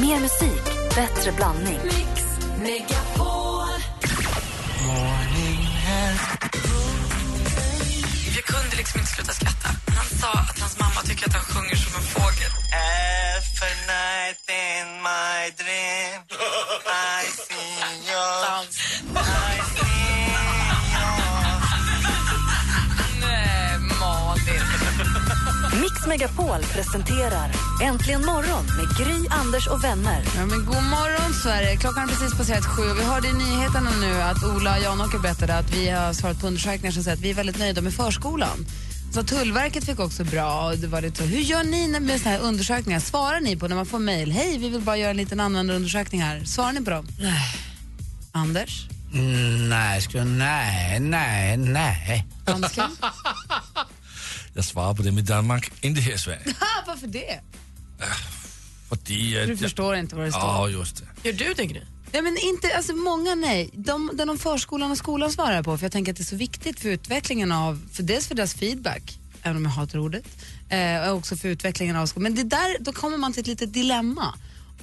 Mer musik, bättre blandning. Mix Megapol. Jag kunde liksom inte sluta skratta. Han sa att hans mamma tycker att han sjunger som en fågel. Every night in my dream I see you Megapol presenterar Äntligen morgon med Gry, Anders och vänner. Ja, men god morgon, Sverige. Klockan har precis passerat sju. och Vi hörde i nyheterna nu att Ola Janåker berättade att vi har svarat på undersökningar som säger att vi är väldigt nöjda med förskolan. Så Tullverket fick också bra. Och det var lite så. Hur gör ni med såna här undersökningar? Svarar ni på när man får mejl? Hej, vi vill bara göra en liten användarundersökning här. Svarar ni på dem? Nej. Anders? Mm, nej, skulle, nej, nej, nej. Dansken? Jag svarar på dem i Danmark, inte här i Sverige. Ah, Varför det? Fordi Du att jag, förstår inte vad det står. Ja, just det. Gör du det, Gry? Ja, men inte, alltså många nej. De, den om förskolan och skolan svarar jag på för jag tänker att det är så viktigt för utvecklingen av, för dels för deras feedback, även om jag hatar ordet, eh, och också för utvecklingen av skolan. Men det där, då kommer man till ett litet dilemma.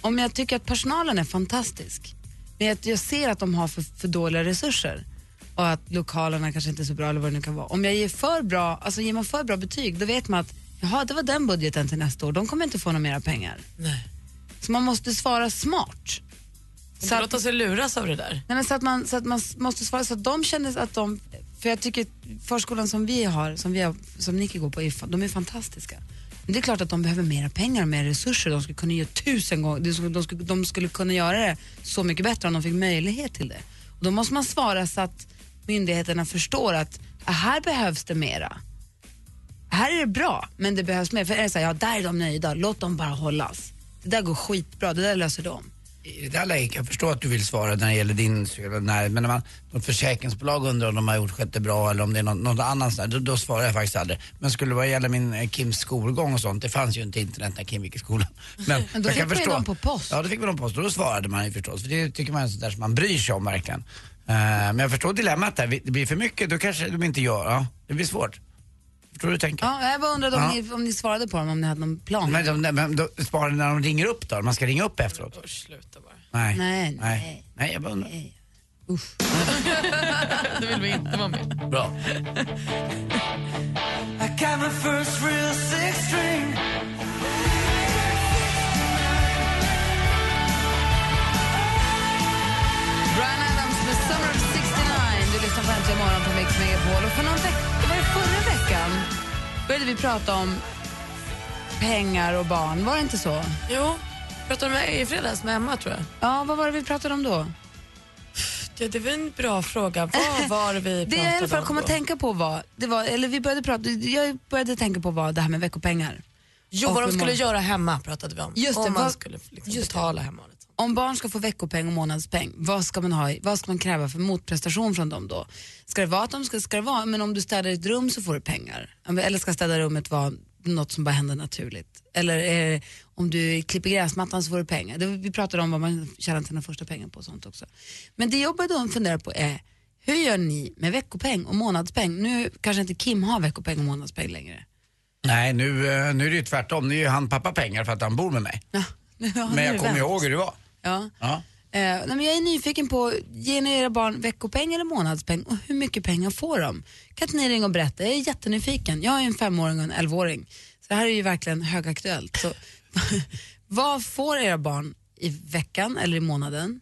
Om jag tycker att personalen är fantastisk, men att jag ser att de har för, för dåliga resurser och att lokalerna kanske inte är så bra eller vad det nu kan vara. Om jag ger för bra, alltså ger man för bra betyg, då vet man att jaha, det var den budgeten till nästa år, de kommer inte få några mera pengar. Nej. Så man måste svara smart. Inte låta sig luras av det där. Nej, men så, att man, så att man måste svara så att de känner att de... För jag tycker förskolan som vi har, som, vi har, som Nicky går på, är, de är fantastiska. Men det är klart att de behöver mera pengar och mer resurser. De skulle kunna göra tusen gånger, de skulle, de skulle kunna göra det så mycket bättre om de fick möjlighet till det. Och då måste man svara så att myndigheterna förstår att här behövs det mera. Här är det bra, men det behövs mer. För är det så här, ja där är de nöjda, låt dem bara hållas. Det där går skitbra, det där löser de. I det där läget, jag förstår att du vill svara när det gäller din när, men när man, något försäkringsbolag undrar om de har gjort skött det bra eller om det är något, sånt där, då, då svarar jag faktiskt aldrig. Men skulle det gälla min eh, Kims skolgång och sånt, det fanns ju inte internet när Kim gick i skolan. Men, Men då jag kan fick man ju förstå- dem på post. Ja, då fick vi dem på post och då svarade man ju förstås. För det tycker man är sånt där som man bryr sig om verkligen. Eh, men jag förstår dilemmat där, det blir för mycket, då kanske de inte gör, ja, det blir svårt. Förstår du hur du tänker? Ja, jag bara undrade om, Ja. ni, om ni svarade på dem, om ni hade någon plan. Men, de, men då, sparar ni när de ringer upp då? Man ska ringa upp efteråt? Usch, sluta bara. Nej. Nej, Nej. Nej, jag bara undrar. Nej. Usch. Det vill vi inte vara med Bra. Började vi prata om pengar och barn. Var det inte så? Jo, pratade med i fredags med Emma tror jag. Ja, vad var det vi pratade om då? Ja, det var en bra fråga. Vad var det vi Det pratade jag i alla fall om kom att tänka på var, det var, eller vi började prata, jag började tänka på var det här med veckopengar. Jo, Och vad de skulle många- göra hemma pratade vi om. Just det, om man vad- skulle liksom just det. betala hemma. Om barn ska få veckopeng och månadspeng, vad ska man, ha, vad ska man kräva för motprestation från dem då? Ska det vara att de ska, ska det vara, men om du städar ett rum så får du pengar? Eller ska städa rummet vara något som bara händer naturligt? Eller det, om du klipper gräsmattan så får du pengar? Det, vi pratade om vad man tjänar sina första pengar på och sånt också. Men det jag började fundera på är, hur gör ni med veckopeng och månadspeng? Nu kanske inte Kim har veckopeng och månadspeng längre. Nej, nu, eh, nu är det ju tvärtom. Nu är han pappa pengar för att han bor med mig. Ja, nu har Men jag kommer ihåg hur det var. Ja. Ja. Eh, nej, men jag är nyfiken på, ger ni era barn veckopeng eller månadspeng och hur mycket pengar får de? Kan inte ni ringa och berätta? Jag är jättenyfiken. Jag ju en femåring och en elvaåring. Så det här är ju verkligen högaktuellt. Så, vad får era barn i veckan eller i månaden?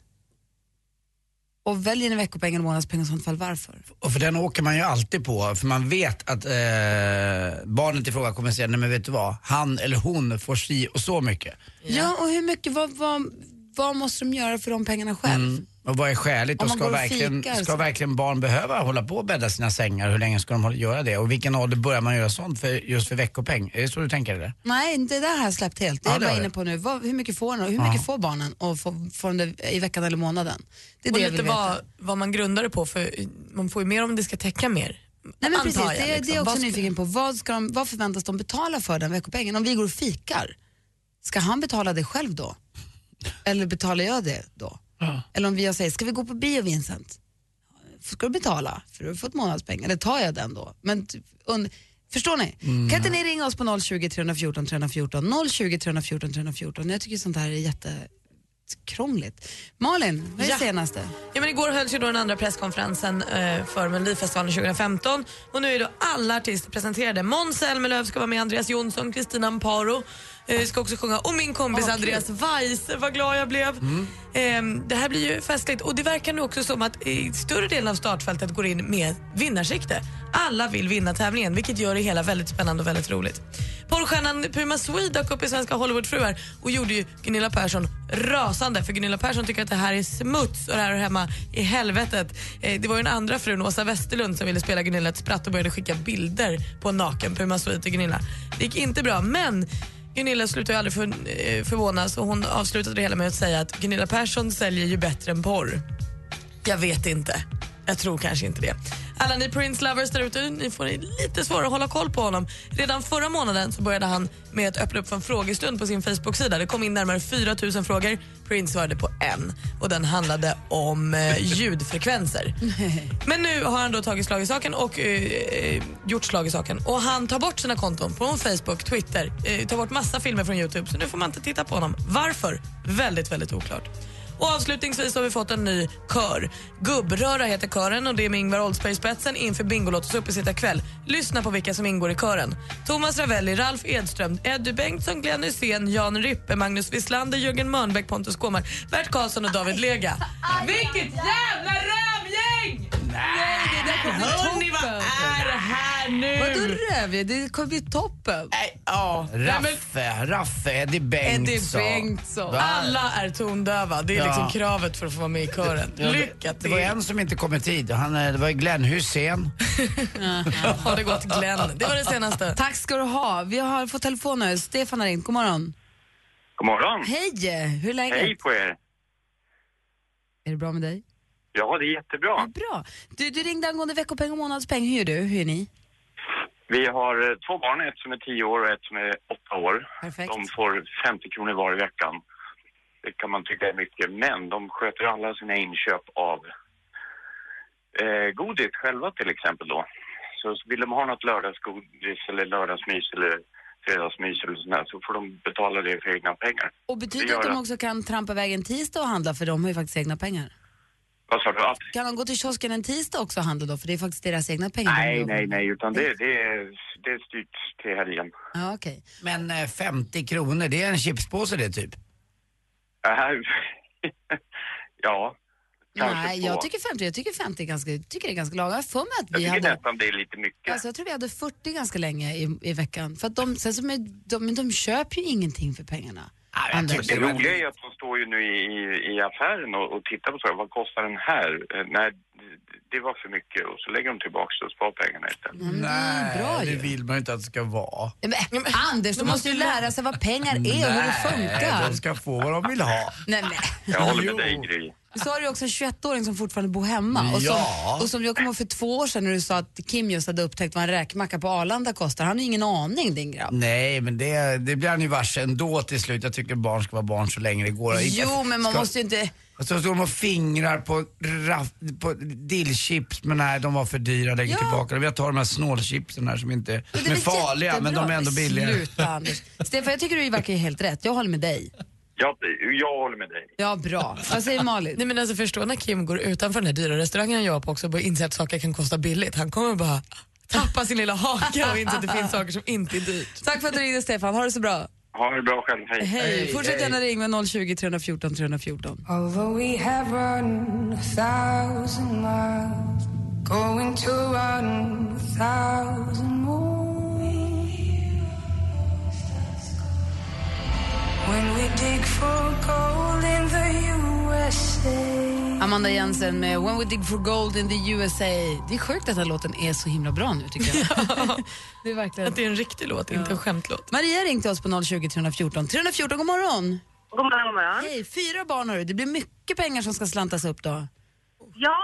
Och väljer ni veckopeng eller månadspeng i sånt fall varför? Och för den åker man ju alltid på, för man vet att eh, barnet i fråga kommer säga, nej men vet du vad, han eller hon får si och så mycket. Ja, och hur mycket, vad, vad, vad måste de göra för de pengarna själv? Mm. Och vad är skäligt? Och ska, verkligen, fikar, ska verkligen barn behöva hålla på och bädda sina sängar? Hur länge ska de hålla- göra det? Och vilken ålder börjar man göra sånt för, just för veckopeng? Är det så du tänker eller? Nej, det där har jag släppt helt. Det Ja, är jag bara inne på nu. Vad, hur mycket får, hur mycket får barnen och får, får de det i veckan eller månaden? Det är Och det jag lite vill veta. vad, vad man grundar det på, för man får ju mer om det ska täcka mer. Nej, men precis, jag, det, är- det är liksom. jag också Vad ska- nyfiken på. Vad, ska de, vad förväntas de betala för den veckopengen? Om vi går och fikar, ska han betala det själv då? Eller betalar jag det då? Eller om vi säger, ska vi gå på bio Vincent? Ska du betala för du har fått månadspeng? Eller tar jag den då? Men, und, förstår ni? Kan inte ni ringa oss på 020 314 314? 020 314 314. Jag tycker sånt här är jätte krångligt. Malin, vad är det Ja. senaste? Ja, men igår hölls ju då den andra presskonferensen eh, för Melodifestivalen 2015 och nu är då alla artister presenterade. Måns Zelmerlöw ska vara med, Andreas Jonsson, Kristina Amparo eh, ska också sjunga och min kompis Andreas Weise, vad glad jag blev. Ehm, det här blir ju festligt och det verkar nu också som att större delen av startfältet går in med vinnarsikte. Alla vill vinna tävlingen vilket gör det hela väldigt spännande och väldigt roligt. Porrstjärnan Puma Swede dök upp i Svenska Hollywoodfruar och gjorde ju Gunilla Persson rasande för Gunilla Persson tycker att det här är smuts och det här är hemma i helvetet. Eh, det var ju den andra frun, Åsa Westerlund, som ville spela Gunilla ett spratt och började skicka bilder på en naken Puma Swede till Gunilla. Det gick inte bra men Gunilla slutar ju aldrig för, eh, förvånas och hon avslutade det hela med att säga att Gunilla Persson säljer ju bättre än porr. Jag vet inte. Jag tror kanske inte det. Alla ni Prince lovers där ute, ni får lite svårare att hålla koll på honom. Redan förra månaden så började han med att öppna upp för en frågestund på sin Facebook-sida. Det kom in närmare 4 000 frågor. Prince svarade på en och den handlade om eh, ljudfrekvenser. Men nu har han då tagit slag i saken och eh, eh, gjort slag i saken. Och han tar bort sina konton på Facebook, Twitter, eh, tar bort massa filmer från Youtube så nu får man inte titta på honom. Varför? Väldigt, väldigt oklart. Och avslutningsvis har vi fått en ny kör. Gubbröra heter kören och det är med Ingvar Oldsberg i spetsen inför Bingolottos uppesittarkväll. Lyssna på vilka som ingår i kören. Thomas Ravelli, Ralf Edström, Eddie Bengtsson, Glenn Hysén, Jan Rippe, Magnus Wislander, Jörgen Mörnbäck, Pontus Gårmar, Bert Karlsson och David Lega. Vilket jävla rövgäng! Nej, det där kommer Hörni, vad är nu? Vadå röv? Det kommer bli toppen. Nej, ja. Nej, men Raffe, Raffe, Eddie Bengtsson. Eddie Bengtsson. Alla är tondöva. Det är Ja. liksom kravet för att få vara med i kören. Ja, det- Lycka Det var till. en som inte kom i tid. Han, eh, det var Glenn Hussein. Har det gått Glenn? Det var det senaste. Tack ska du ha. Vi har fått telefon nu. Stefan har ringt. God morgon. God morgon. Hej! Hur är läget? Hej på er. Är det bra med dig? Ja, det är jättebra. Ja, bra. Du, du ringde angående veckopeng och månadspeng. Hur är du? Hur är ni? Vi har eh, två barn, ett som är 10 år och ett som är 8 år. Perfekt. De får 50 kronor var i veckan. Det kan man tycka är mycket, men de sköter alla sina inköp av eh, godis själva till exempel då. Så vill de ha något lördagsgodis eller lördagsmys eller fredagsmys eller sånt där, så får de betala det för egna pengar. Och betyder Det att de också kan trampa iväg en tisdag och handla för de har ju faktiskt egna pengar? Vad sa du? Att, Kan de gå till kiosken en tisdag också och handla då? För det är faktiskt deras egna pengar. nej, nej, nej, utan det, det, är, det är styrt till helgen. Ja, okej. Men eh, 50 kronor, det är en chipspåse det typ. Äh, ja, Nej, jag tycker 50, jag tycker 50 är ganska, tycker det är ganska lagom. Jag för mig att Jag vi tycker hade... nästan det är lite mycket. Alltså, jag tror vi hade 40 ganska länge i, i veckan. För att de, sen så med, de, men de köper ju ingenting för pengarna. Ja, jag Anders. Det roliga är att de står ju nu i, i, i affären och, och tittar på så här, vad kostar den här? Eh, Nej, det- var för mycket och så lägger de tillbaka och sparar pengarna istället. Det är bra det ju. vill man ju inte att det ska vara. Men, Anders, du måste ju lära sig vad pengar är och hur det funkar. de ska få vad de vill ha. Nej, men. Jag håller med dig Gry. Så har du också en 21-åring som fortfarande bor hemma. Och som, Ja. och som jag kommer ihåg för två år sedan när du sa att Kim just hade upptäckt vad en räkmacka på Arlanda kostar. Han har ju ingen aning din grabb. Nej, men det, det blir han ju varse ändå till slut. Jag tycker barn ska vara barn så länge det går. Jo, men man ska- måste ju inte... Och så står de och fingrar på, raff, på dillchips, men nej de var för dyra, lägger Ja. tillbaka dem. Jag tar de här snålchipsen här som inte är farliga, men de är ändå billigare. Sluta Anders. Stefan, jag tycker du verkar helt rätt. Jag håller med dig. Jag, jag håller med dig. Ja, bra. Vad säger Malin? Nej, men alltså, förstå när Kim går utanför den här dyra restaurangen han jobbar på också och börjar inse att saker kan kosta billigt. Han kommer bara tappa sin lilla haka och inse att det finns saker som inte är dyrt. Tack för att du ringde Stefan. Ha det så bra. Ha det bra själv, hej. Hej. Fortsätt gärna ringa med 020 314 314. Although we have run a thousand miles, going to run a thousand Amanda Jensen med When We Dig For Gold in the USA. Det är sjukt att den här låten är så himla bra nu tycker jag. det är verkligen... Att det är en riktig låt, inte en skämtlåt. Maria ringde oss på 020 314 314. God morgon! God morgon, god morgon. Hej, fyra barn har du. Det blir mycket pengar som ska slantas upp då. Ja,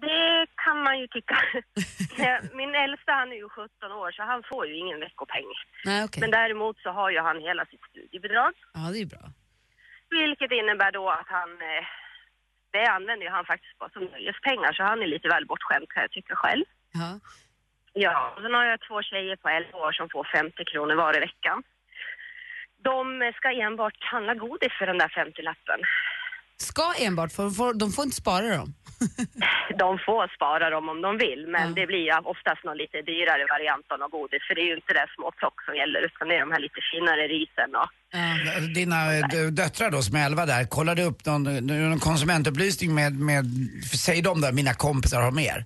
det kan man ju tycka. Min äldsta han är ju 17 år så han får ju ingen veckopeng. Nej, okej. Men däremot så har ju han hela sitt studiebidrag. Ja, det är bra. Vilket innebär då att han, eh, det använder ju han faktiskt bara som nöjespengar så han är lite väl bortskämd kan jag tycka själv. Ja. Ja, och sen har jag två tjejer på 11 år som får 50 kronor var i veckan. De ska enbart handla godis för den där 50-lappen. Ska enbart, för, för, de får inte spara dem. De får spara dem om de vill, men det blir ju oftast någon lite dyrare variant av något godis. För det är ju inte det små plock som gäller, utan det är de här lite finare risen och Dina eh, döttrar då som är 11 där, kollade upp någon, någon konsumentupplysning med, med, säg de där, mina kompisar har mer.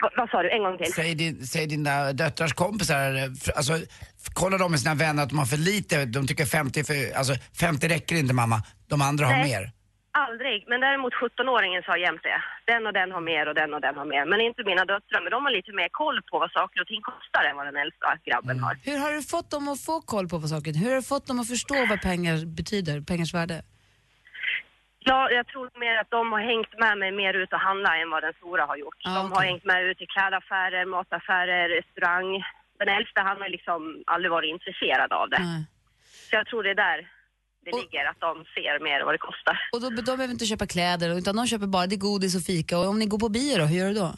Vad, vad sa du, en gång till? Säg, din, säg dina döttrars kompisar, alltså kolla de med sina vänner att de har för lite, de tycker 50, för, alltså 50 räcker inte mamma, de andra har Nej. mer. Aldrig, men däremot 17-åringen sa jämt det. Den och den har mer och den och den har mer. Men inte mina döttrar, men de har lite mer koll på vad saker och ting kostar än vad den äldsta grabben har. Hur har du fått dem att få koll på vad saker Hur har du fått dem att förstå vad pengar betyder, pengars värde? Ja, jag tror mer att de har hängt med mig mer ut och handla än vad den stora har gjort. Ah, de har hängt med ut i klädaffärer, mataffärer, restaurang. Den äldsta han har liksom aldrig varit intresserad av det. Nej. Så jag tror det är där det Och- ligger, att de ser mer vad det kostar. Och då, de behöver inte köpa kläder utan de köper bara det godis och fika. Och om ni går på bio då, hur gör du då?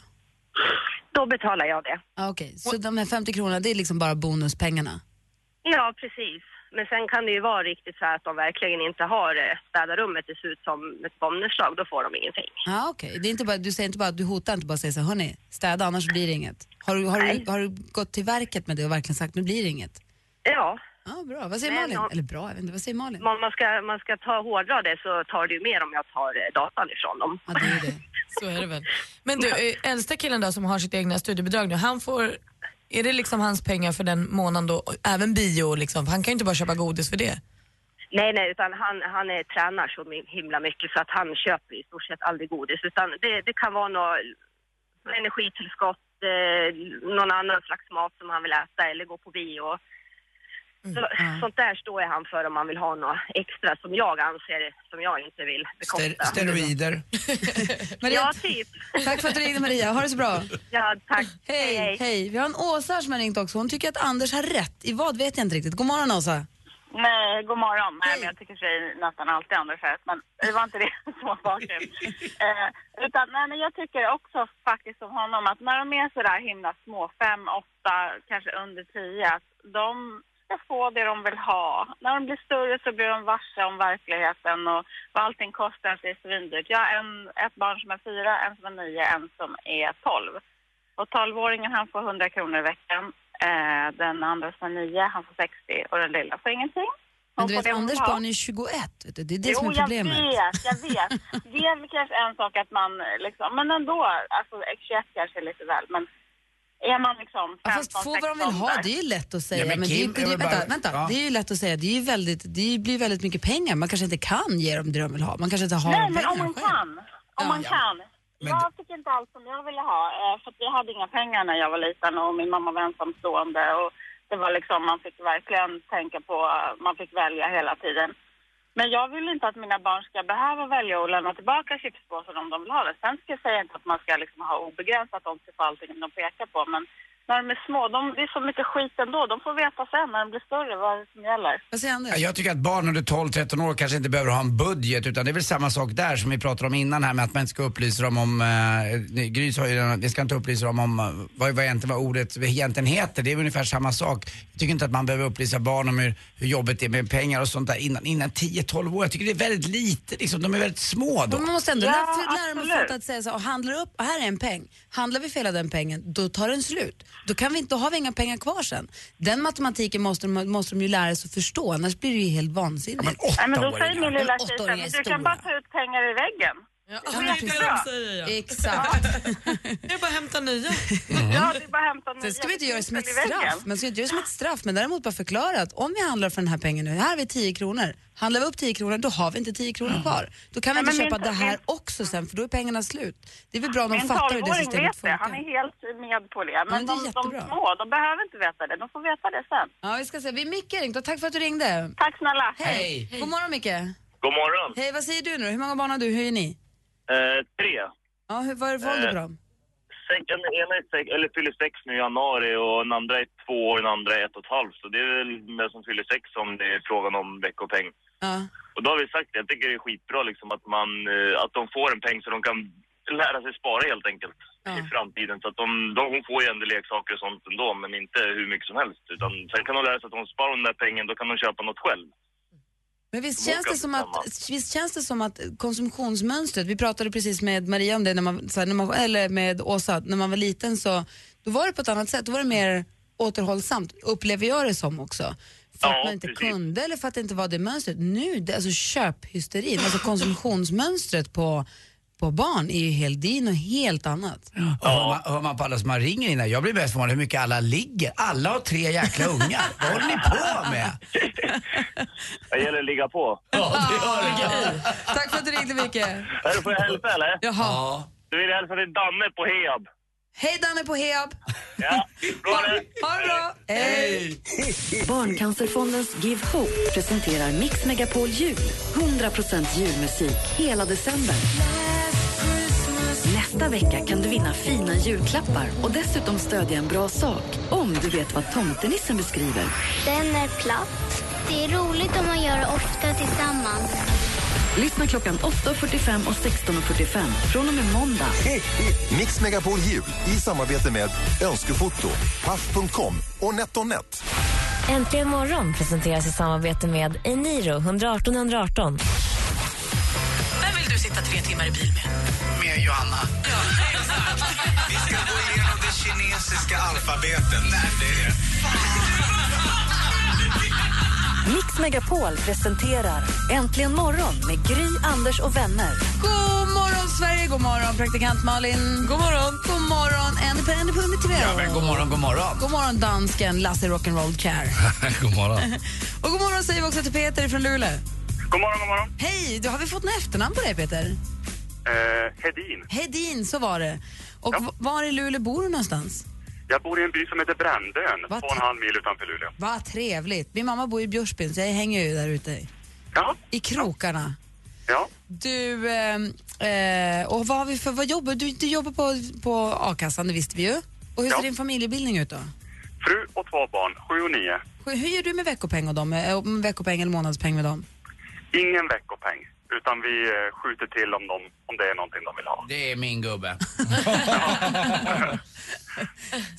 Då betalar jag det. Ah, Okej, så de här 50 kronorna det är liksom bara bonuspengarna? Ja, precis. Men sen kan det ju vara riktigt så här att de verkligen inte har eh, städat rummet, det ser ut som ett bombnedslag, då får de ingenting. Ja, okej. Det är inte bara, du säger inte bara, du hotar inte bara säger så här, hörni, städa annars blir det inget. Har du, har, du, har du gått till verket med det och verkligen sagt, nu blir det inget? Ja, Ja, bra. Vad säger Men Malin? om- Eller bra, jag vet inte, vad säger Malin? om man ska, man ska ta hårdra det så tar det ju mer om jag tar eh, datan ifrån dem. Ja, det är det. Så är det väl. Men du, eh, äldsta killen då som har sitt egna studiebidrag nu, han får, är det liksom hans pengar för den månaden då, även bio liksom? Han kan ju inte bara köpa godis för det. Nej, nej, utan han, han är, tränar så himla mycket så att han köper i stort sett aldrig godis. Utan det, det kan vara något energitillskott, eh, någon annan slags mat som han vill äta eller gå på bio. Så, Sånt där står jag han för om man vill ha något extra som jag anser, som jag inte vill Ster, bekosta. steroider. Maria, Ja, typ. tack för att du ringde Maria, ha det så bra. Ja, tack. Hej, hej. Vi har en Åsa som har ringt också. Hon tycker att Anders har rätt. I vad vet jag inte riktigt. God morgon Åsa. Nej, god morgon. Nej, men jag tycker sig nästan alltid Anders rätt, men det var inte det som var bakgrund. eh, utan, nej, men jag tycker också faktiskt som honom att när de är sådär himla små, fem, åtta, kanske under tio, att de ska få det de vill ha. När de blir större så blir de varse om verkligheten och vad allting kostar, det är svindyrt. Jag har en, ett barn som är fyra, en som är nio, en som är tolv. Och tolvåringen han får 100 kronor i veckan. Eh, den andra som är nio, han får 60 och den lilla får ingenting. Men du vet, Anders barn är 21. Vet du. Det är det jo, som är problemet. jag vet, jag vet. Det är kanske en sak att man liksom, men ändå, alltså 21 kanske är lite väl, men är man liksom 15, Ja, fast få vad de vill ha, det är ju lätt att säga. Ja, men men det, är, Kim det, är väl vänta, bara- vänta. ja. det är ju lätt att säga. Det, är ju väldigt, det blir väldigt mycket pengar. Man kanske inte kan ge dem det de vill ha. Man kanske inte har Nej, men om man själv. kan. Om Ja. man kan. Men jag fick inte allt som jag ville ha, eh, för att jag hade inga pengar när jag var liten och min mamma var ensamstående. Och det var liksom, man fick verkligen tänka på, man fick välja hela tiden. Men jag vill inte att mina barn ska behöva välja att lämna tillbaka chipspåsen om de vill ha det. Sen ska jag säga inte att man ska liksom ha obegränsat om till allting de pekar på, men när de är små, de, det är så mycket skit ändå. De får veta sen när de blir större vad det som gäller. Vad säger Anders? Ja, Jag tycker att barn under 12-13 år kanske inte behöver ha en budget utan det är väl samma sak där som vi pratade om innan här med att man inte ska upplysa dem om, eh, Gry sa ju redan att vi ska inte upplysa dem om eh, vad, vad egentligen vad ordet egentligen heter. Det är ungefär samma sak. Jag tycker inte att man behöver upplysa barn om hur, hur jobbigt det är med pengar och sånt där innan, innan 10-12 år. Jag tycker det är väldigt lite liksom, de är väldigt små då. Men man måste ändå Ja, lära, för- lära dem att säga så här, handlar upp, här är en peng. Handlar vi fel av den pengen, då tar den slut. Då, kan vi inte, då har vi inga pengar kvar sen. Den matematiken måste de, måste de ju lära sig att förstå, annars blir det ju helt vansinnigt. Men Nej, men då säger min lilla tjej så här, du kan bara ta ut pengar i väggen. Ja, Det det är det de säger ja. Exakt. Det är bara att hämta nya. Ja, det är bara att hämta Sen ska vi inte göra det som ett straff. Man ska inte göra det som ett straff, men däremot bara förklara att om vi handlar för den här pengen nu, här har vi 10 kronor. Handlar vi upp 10 kronor, då har vi inte 10 kronor kvar. Då kan vi Nej, inte köpa min- det här min- också sen, för då är pengarna slut. Det är väl bra om de Min fattar hur det 12-åring systemet vet det. Han funkar. är helt med på det. men Men, det de, de små, de behöver inte veta det. De får veta det sen. Ja, vi ska se. Vi är Micke ringt och tack för att du ringde. Tack snälla. Hej. God morgon Micke. God morgon. Hej, vad säger du nu Hur många barn har du? Hur är ni? Eh, tre. Ja, hur, vad ålder på dem? Sex, den ena är sex, eller fyller sex nu i januari och den andra är två och den andra är ett och ett halvt. Så det är väl den som fyller sex som det är frågan om veckopeng. Ja. Och då har vi sagt det, jag tycker det är skitbra liksom att, man, eh, att de får en peng så de kan lära sig spara helt enkelt Ja. i framtiden. Så att de, de, hon får ju ändå leksaker och sånt ändå, men inte hur mycket som helst. Utan sen kan de lära sig att om de sparar den där pengen, då kan de köpa något själv. Men visst känns, det som att, visst känns det som att konsumtionsmönstret, vi pratade precis med Maria om det, när man, så här, när man, eller med Åsa, när man var liten så då var det på ett annat sätt, då var det mer återhållsamt, upplever jag det som också. För Ja, att man inte precis. kunde eller för att det inte var det mönstret. Nu, det, alltså köphysterin, alltså konsumtionsmönstret på, på barn är ju helt, det är något helt annat. Och hör, man, hör man på alla som man ringer innan, jag blir mest förvånad hur mycket alla ligger. Alla har tre jäkla ungar. Vad håller ni på med? Det gäller att ligga på. Ja, det gör det. Tack för att du ringde Micke. Får jag hälsa eller? Jaha. Du vill hälsa till Danne på Heab. Hej Danne på Heab. Ja, bra det. Ha det bra. Hej. Barncancerfondens Give Hope presenterar Mix Megapol Jul. 100% julmusik hela december. Nästa vecka kan du vinna fina julklappar och dessutom stödja en bra sak om du vet vad tomtenissen beskriver. Den är platt. Det är roligt om man gör det ofta tillsammans. Lyssna klockan 8.45 och 16.45 från och med måndag. Mix Megapol Jul i samarbete med Önskefoto, Paff.com och NetOnNet. Äntligen morgon presenteras i samarbete med Eniro 118 118. Du sitta tre timmar i bil med? Med Johanna. Vi ska gå igenom det kinesiska alfabetet. Nej, det är... Mix Megapol presenterar Äntligen morgon med Gry, Anders och vänner. God morgon Sverige, god morgon praktikant Malin. God morgon. God morgon Andy Punni TV. Ja, men god morgon, god morgon. God morgon dansken Lasse Rock'n'Roll Care. God morgon. och god morgon säger vi också till Peter från Luleå. God morgon, god morgon. Hej, du, har vi fått något efternamn på dig Peter? Eh, Hedin. Hedin, så var det. Och v- var i Luleå bor du någonstans? Jag bor i en by som heter Brändön, Vad två och en halv mil utanför Luleå. Vad trevligt. Min mamma bor i Björsbyn så jag hänger ju där ute. Ja. I krokarna. Ja. Du, ehm, eh, och vad har vi för, vad jobbar du? Du jobbar på, på a-kassan, det visste vi ju. Och hur Ja. ser din familjebildning ut då? Fru och två barn, sju och nio. Hur, gör du med veckopeng och dem? Eh, veckopeng eller månadspeng med dem? Ingen veckopeng, utan vi eh, skjuter till om, de, om det är någonting de vill ha. Det är min gubbe.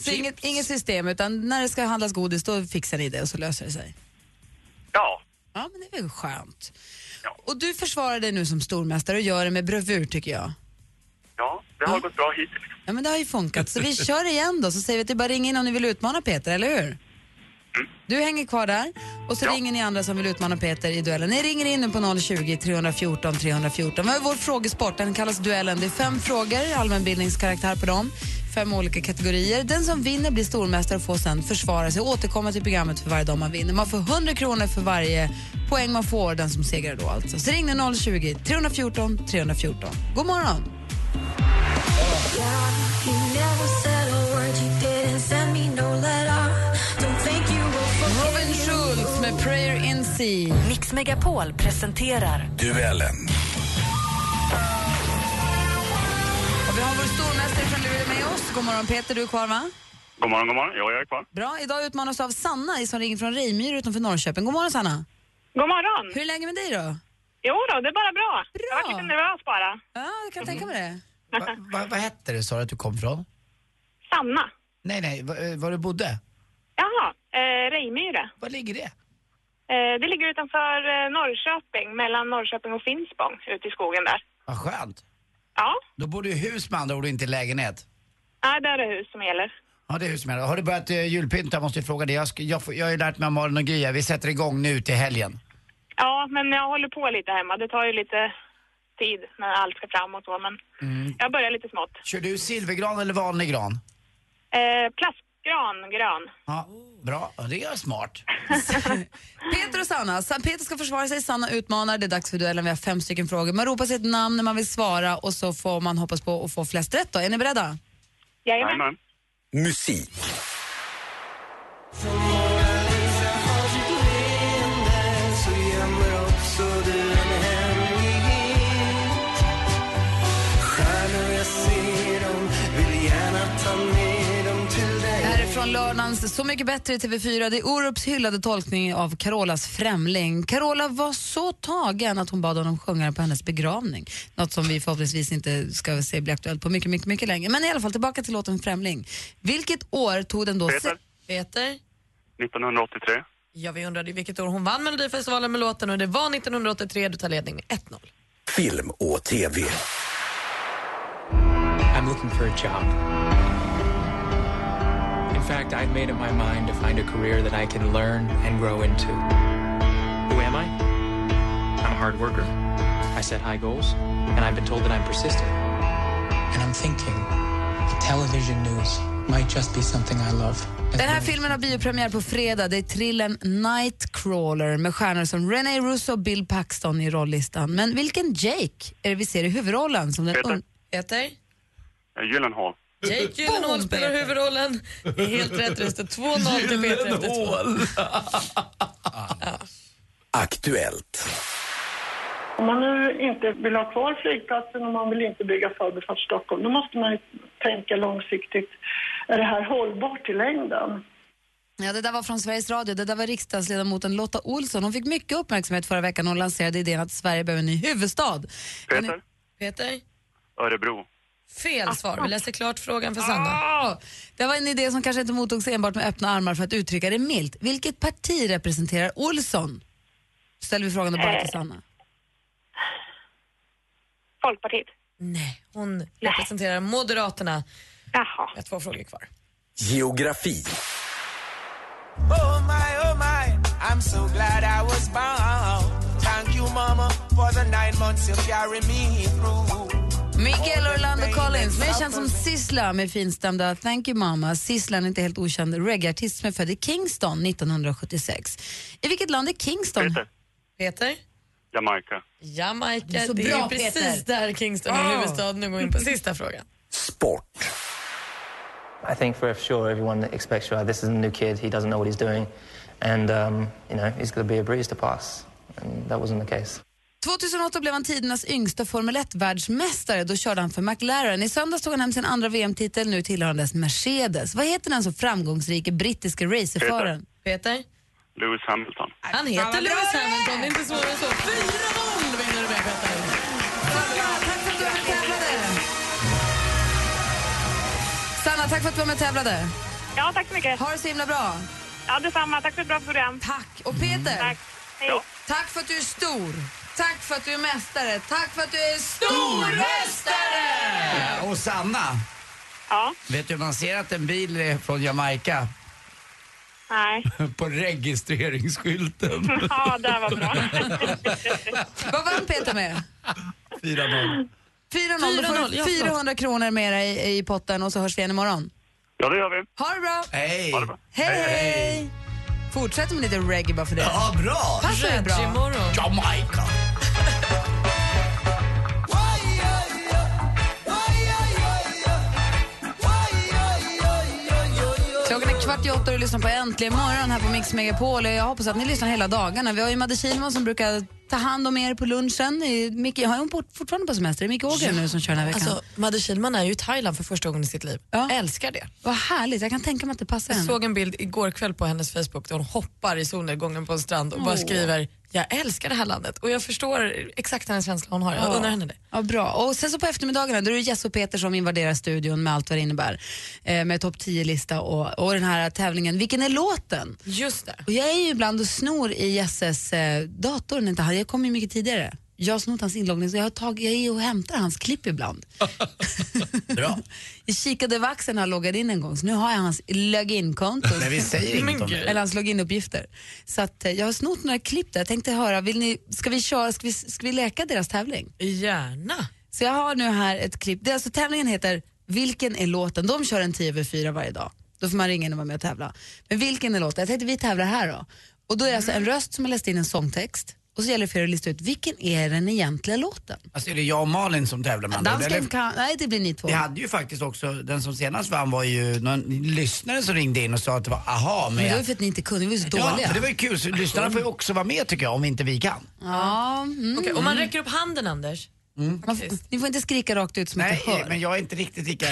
Så inget, inget system, utan när det ska handlas godis då fixar ni det och så löser det sig? Ja. Ja, men det är väl skönt. Och du försvarar dig nu som stormästare och gör det med bravur tycker jag. Ja, det har gått bra hittills. Ja, men det har ju funkat. Så vi kör igen då, så säger vi att det bara ringa in om ni vill utmana Peter, eller hur? Du hänger kvar där och så ringer ni andra som vill utmana Peter i duellen. Ni ringer in nu på 020 314 314. Vi har vår frågesport, den kallas duellen. Det är fem frågor, allmänbildningskaraktär på dem. Fem olika kategorier. Den som vinner blir stormästare och får sen försvara sig och återkomma till programmet för varje dag man vinner. Man får 100 kronor för varje poäng man får, den som segrar då alltså. Så ring nu 020 314 314. God morgon! Sea. Mix Megapol presenterar Duellen. Och vi har vår stormästare från Luleå med oss. God morgon Peter, du är kvar va? God morgon, god morgon. Ja, jag är kvar. Bra, idag utmanas av Sanna som ringer från Rejmyr utanför Norrköping. God morgon Sanna. God morgon. Hur är läget med dig då? Jo då, det är bara bra. Jag var lite nervös bara. Ja, jag kan tänka mig det. Va, va, vad hette det sa du att du kom från? Sanna. Nej, nej, va- eh, var du bodde? Jaha, eh, Rejmyre. Var ligger det? Eh, det ligger utanför eh, Norrköping, mellan Norrköping och Finspång, ute i skogen där. Vad skönt. Ja, Då bor du i hus med andra ord inte i lägenhet. ja där är det hus som gäller. Ja, det är hus som gäller. Har du börjat uh, julpynta? Måste jag fråga dig. Jag, ska, jag, får- jag har ju lärt mig av Malin och här. Vi sätter igång nu till helgen. Ja, men jag håller på lite hemma. Det tar ju lite tid när allt ska fram och så, men Mm. jag börjar lite smått. Kör du silvergran eller vanlig gran? Eh, plastgran, grön. Ja, bra. Det är smart. Peter och Sanna. Sa- Peter ska försvara sig, Sanna utmanar. Det är dags för duellen. Vi har fem stycken frågor. Man ropar sitt namn när man vill svara och så får man hoppas på att få flest rätt. Då. Är ni beredda? Jajamän. Musik. Så mycket bättre i TV4. Det är Orups hyllade tolkning av Carolas Främling. Carola var så tagen att hon bad honom sjunga på hennes begravning. Något som vi förhoppningsvis inte ska se bli aktuellt på mycket, mycket, mycket länge. Men i alla fall tillbaka till låten Främling. Vilket år tog den då... Peter. Peter? 1983. Ja, vi undrade vilket år hon vann Melodifestivalen med låten och det var 1983. Du tar ledning med 1-0. Film och TV. I'm looking for a job. In fact, I've made up my mind to find a career that I can learn and grow into. Who am I? I'm a hard worker. I set high goals, and I've been told that I'm persistent. And I'm thinking that television news might just be something I love. Den här filmen har biopremiär på fredag. Det är thrillern Nightcrawler med stjärnor som René Russo och Bill Paxton i rollistan. Men vilken Jake är det vi ser i huvudrollen? Som den Peter. un- Heter? Gyllenhaal. Jake Gyllenhaal spelar huvudrollen. Det är helt rätt. Det står 2-0 till Peter efter två. Aktuellt. Om man nu inte vill ha kvar flygplatsen och man vill inte bygga Förbifart Stockholm, då måste man ju tänka långsiktigt. Är det här hållbart i längden? Ja, det där var från Sveriges Radio. Det där var riksdagsledamoten Lotta Olsson. Hon fick mycket uppmärksamhet förra veckan när hon lanserade idén att Sverige behöver en ny huvudstad. Peter? Peter? Örebro. Fel svar. Vi läser klart frågan för Sanna. Ah, det var en idé som kanske inte mottogs enbart med öppna armar för att uttrycka det milt. Vilket parti representerar Olsson? Ställer vi frågan då bara till Sanna. Folkpartiet. Nej, hon representerar Moderaterna. Jaha. Jag har två frågor kvar. Geografi. Oh my, oh my, I'm so glad I was born. Thank you, mama, for the nine months you carry me through. Miguel Orlando Collins, mer känd som Sissla med finstämda Thank you mama. Sissla är en inte helt okänd reggaeartist som är född i Kingston 1976. I vilket land är Kingston? Peter. Peter? Jamaica. Jamaica, Det är så det bra, är precis Peter. där Kingston är Ah. huvudstad. Nu går vi in på sista frågan. Sport. I think for sure everyone expects right, this is a new kid, he doesn't know what he's doing, and um, you know he's going to be a breeze to pass, and that wasn't the case. 2008 blev han tidernas yngsta Formel 1-världsmästare. Då körde han för McLaren. I söndags tog han hem sin andra VM-titel. Nu tillhör han dess Mercedes. Vad heter den så framgångsrike brittiske racerföraren? Peter? Lewis Hamilton. Han heter Lewis Hamilton, det är inte svårare än så. 4-0 vinner du med Peter. Sanna, tack för att du var med och tävlade. Ja, tack så mycket. Ha det så himla bra. Ja, detsamma. Tack för ett bra program. Tack. Och Peter, Tack. Hej. tack för att du är stor. Tack för att du är mästare. Tack för att du är stormästare! Och Sanna, Ja, vet du hur man ser att en bil är från Jamaica? nej. På registreringsskylten. Ja, det var bra. Vad vann Peter med? 4-0. 4-0. Då får 4-0, du ja, 400 kronor mer i, i potten och så hörs vi igen imorgon. Ja, det gör vi. Ha det bra! Hej! Hej, hej! Fortsätter med lite reggae bara för det. Ja, bra! Passar det bra? imorgon. Jamaica! Klockan är kvart i åtta och lyssnar på Äntligen morgon här på Mix Megapol. Jag hoppas att ni lyssnar hela dagarna. Vi har ju Madde Kihlman som brukar ta hand om er på lunchen. Micke, har hon fort- fortfarande på semester? Det är Micke Ågren nu som kör den här veckan. Alltså, Madde Kihlman är ju i Thailand för första gången i sitt liv. Älskar det. Vad härligt, jag kan tänka mig att det passar Jag henne. såg en bild igår kväll på hennes Facebook där hon hoppar i solnedgången på en strand och bara Åh. skriver jag älskar det här landet och jag förstår exakt den känsla hon har. Jag Ja. undrar henne det. Ja, bra. Och sen så på eftermiddagarna då är det Jess och Peter som invaderar studion med allt vad det innebär. Eh, med topp 10-lista och, och den här tävlingen Vilken är låten? Just det. Och jag är ju ibland och snor i Jesses eh, dator. när Inte han, jag kommer ju mycket tidigare. Jag har snott hans inloggning så jag, har tag, jag är och hämtar hans klipp ibland. Bra. Jag kikade över axeln när jag loggade in en gång så nu har jag hans login-konto. Men vi säger inget om det. Eller hans login-uppgifter. Så att, eh, jag har snott några klipp där. Jag tänkte höra, vill ni, ska, vi köra, ska, vi, ska vi leka deras tävling? Gärna. Så jag har nu här ett klipp. Det är alltså, tävlingen heter Vilken är låten? De kör en 10 över 4 varje dag. Då får man ringa in och vara med och tävla. Men vilken är låten? Jag tänkte vi tävlar här då. Och då är det alltså en röst som har läst in en sångtext och så gäller det för er att lista ut vilken är den egentliga låten. Alltså är det jag och Malin som tävlar med andra Dansken kan, nej det blir ni två. Vi hade ju faktiskt också, den som senast vann var ju någon lyssnare som ringde in och sa att det var aha Men det var ju med... för att ni inte kunde, vi var så Ja, dåliga. för det var ju kul. Så lyssnarna får ju också vara med tycker jag, om inte vi kan. Ja, mm, Okej, om man räcker upp handen Anders. man, får- ni får inte skrika rakt ut som Nej, jag hör. men jag är inte riktigt lika...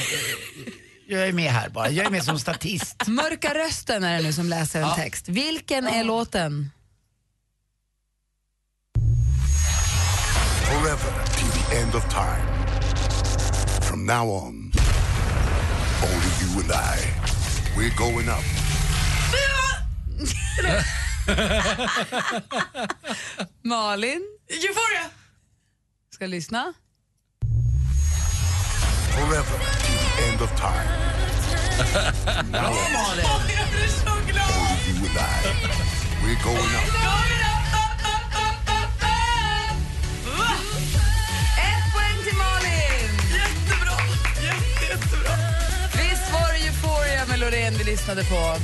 Jag är med här bara. Jag är med som statist. Mörka rösten är det nu som läser en Ja. text. Vilken är låten? Forever to the end of time. From now on, only you and I. We're going up. Malin Euphoria! ska lyssna. Forever to the end of time. Now on. Malin! Jag blir så glad! Only you and I. We're going up. Vi lyssnade på?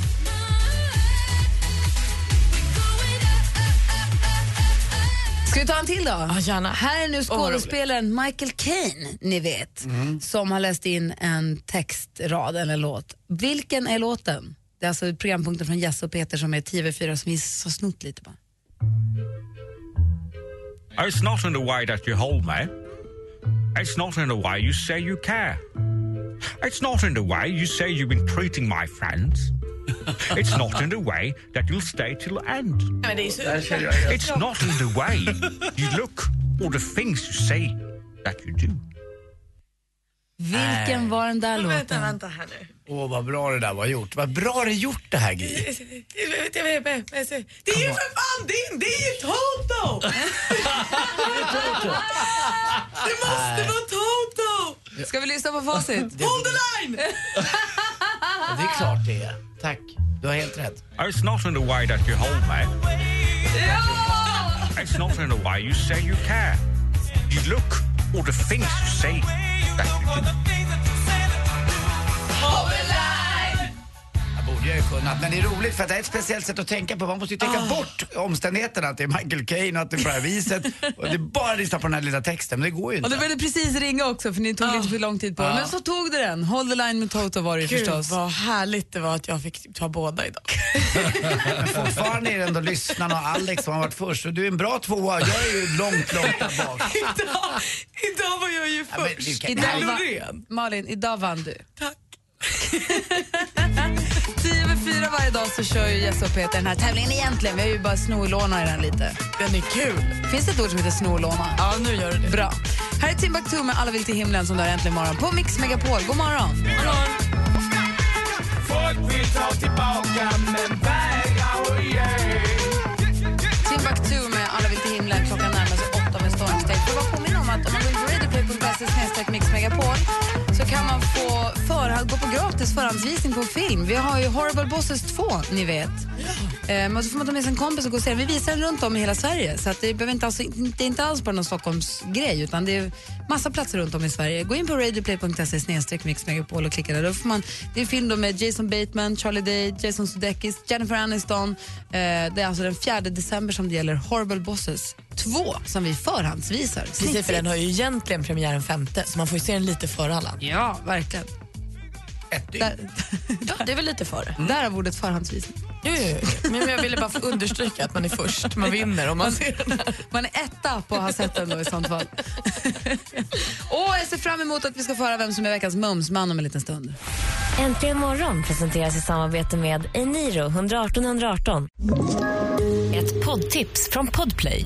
Ska vi ta en till då? Ja, gärna. Här är nu skådespelaren Michael Caine, ni vet, som har läst in en textrad eller en låt. Vilken är låten? Det är alltså programpunkten från Jesse och Peter som är TV4 som vi har snott lite på. It's not in the way that you hold me. It's not in the way you say you care. It's not in the way you say you've been treating my friends. It's not in the way that you'll stay till the end. It's not in the way you look or the things you say that you do. Vilken var den där Vänta, låten? vänta här nu. Åh, vad bra det där var gjort. Vad bra det gjort det här, Gry. Det är ju för fan din! Det är ju Toto! Det måste vara Toto! Ska vi lyssna på facit? Hold the line! Ja, det är klart det är. Tack. Du har helt rätt. It's not in the way that you hold me. It's not in the way you say you care. You look or the things you say that you do. Borde jag ju kunnat, men det är roligt för att det är ett speciellt sätt att tänka på. Man måste ju tänka bort omständigheterna, att det är Michael Caine och att det är på det här viset. Och det är bara att lyssna på den här lilla texten, men det går ju Och inte. det började precis ringa också för ni tog lite för lång tid på. Ja. Men så tog det den. Hold the line med Toto var det Gud förstås. vad härligt det var att jag fick ta båda idag. Men fortfarande är det ändå lyssnarna och Alex som har varit först. Och du är en bra tvåa, jag är ju långt, långt där bak. idag, idag var jag ju Ja, men först. du kan- Idag. Malin, idag vann du. Tack. så kör ju Jesse och Peter den här tävlingen egentligen. Vi har ju bara snorlånat den lite. Den är kul. Finns det ett ord som heter snorlåna? Ja, nu gör det. Bra. Här är Timbuktu med Alla vill till himlen som du har äntligen morgon på Mix Megapol. God morgon! Folk vill ta tillbaka men. Timbuktu med Alla vill till himlen. Klockan närmar sig åtta med stormsteg. Får bara påminna om att om man går in på radioplay.se snedstreck Mix Megapol så kan man gratis förhandsvisning på film. Vi har ju Horrible Bosses 2, ni vet. Eh, men så får man ta med sig en kompis och gå och se den. Vi visar den runt om i hela Sverige. Så att det, behöver inte alls, det är inte alls bara någon Stockholmsgrej utan det är massa platser runt om i Sverige. Gå in på radioplay.se snedstreck och klicka där. Då får man, det är en film då med Jason Bateman, Charlie Day, Jason Sudeikis, Jennifer Aniston. Eh, det är alltså den 4 december som det gäller Horrible Bosses 2 som vi förhandsvisar. Precis, för den har ju egentligen premiären femte, så man får ju se den lite före alla. Ja, verkligen. Ett Där, Ja, det är väl lite före. Därav ordet förhandsvisning. Jo, jo, jo. Men jag ville bara understryka att man är först. Man vinner om man ser den. Man är etta på att ha sett den då i sånt fall. och jag ser fram emot att vi ska få höra vem som är veckans mumsman om en liten stund. Äntligen morgon presenteras i samarbete med Eniro 118 118. Ett poddtips från Podplay.